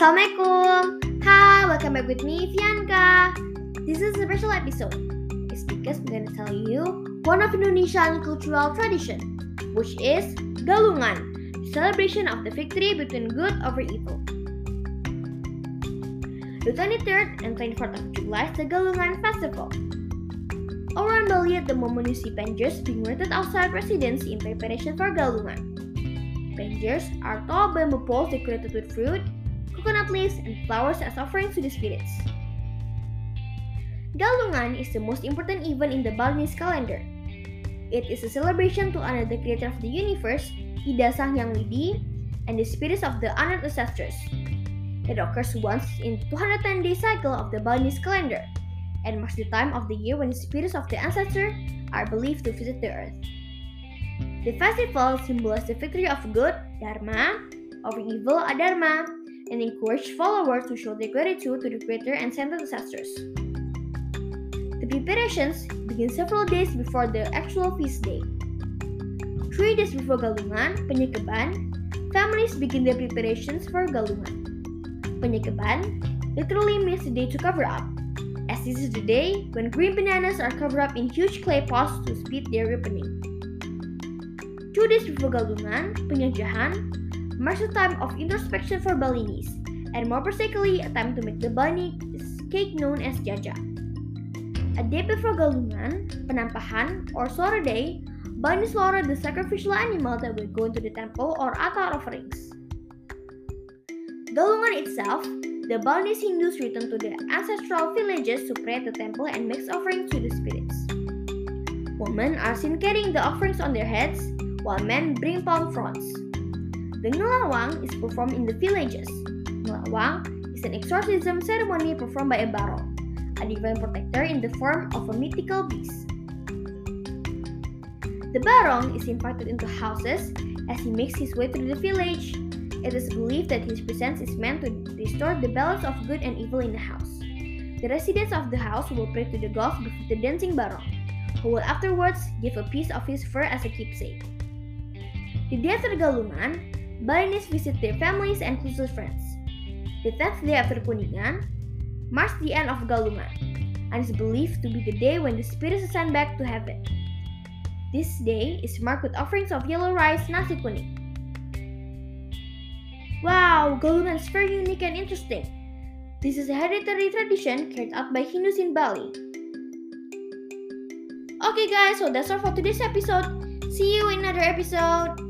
Assalamualaikum. Hi, welcome back with me, Fianka. This is a special episode. It's because I'm gonna tell you one of Indonesian cultural tradition, which is Galungan, celebration of the victory between good over evil. The 23rd and 24th of July is the Galungan Festival. Around Bali at the moment you see penjors being rented outside residents in preparation for Galungan. Penjors are tall bamboo poles decorated with fruit, coconut leaves, and flowers as offerings to the spirits. Galungan is the most important event in the Balinese calendar. It is a celebration to honor the creator of the universe, Ida Sang Hyang Widi, and the spirits of the honored ancestors. It occurs once in 210 day cycle of the Balinese calendar and marks the time of the year when the spirits of the ancestor are believed to visit the earth. The festival symbolizes the victory of good, Dharma, over evil, Adharma, and encourage followers to show their gratitude to the Creator and sent ancestors. The preparations begin several days before the actual feast day. Three days before Galungan, Penyekeban, families begin their preparations for Galungan. Penyekeban literally means the day to cover up, as this is the day when green bananas are covered up in huge clay pots to speed their ripening. Two days before Galungan, Penyajahan, marks a time of introspection for Balinese, and more particularly a time to make the Balinese cake known as Jaja. A day before Galungan, Penampahan, or Slaughter Day, Balinese slaughter the sacrificial animal that will go into the temple or altar offerings. Galungan itself, the Balinese Hindus return to their ancestral villages to pray at the temple and make offerings to the spirits. Women are seen carrying the offerings on their heads, while men bring palm fronds. The Ngelawang is performed in the villages. Ngelawang is an exorcism ceremony performed by a barong, a divine protector in the form of a mythical beast. The barong is invited into houses as he makes his way through the village. It is believed that his presence is meant to restore the balance of good and evil in the house. The residents of the house will pray to the gods before the dancing barong, who will afterwards give a piece of his fur as a keepsake. The day after Galungan, Balinese visit their families and closest friends. The 10th day after Kuningan marks the end of Galungan and is believed to be the day when the spirits ascend back to heaven. This day is marked with offerings of yellow rice nasi kuning. Wow, Galungan is very unique and interesting. This is a hereditary tradition carried out by Hindus in Bali. Okay guys, so that's all for today's episode. See you in another episode.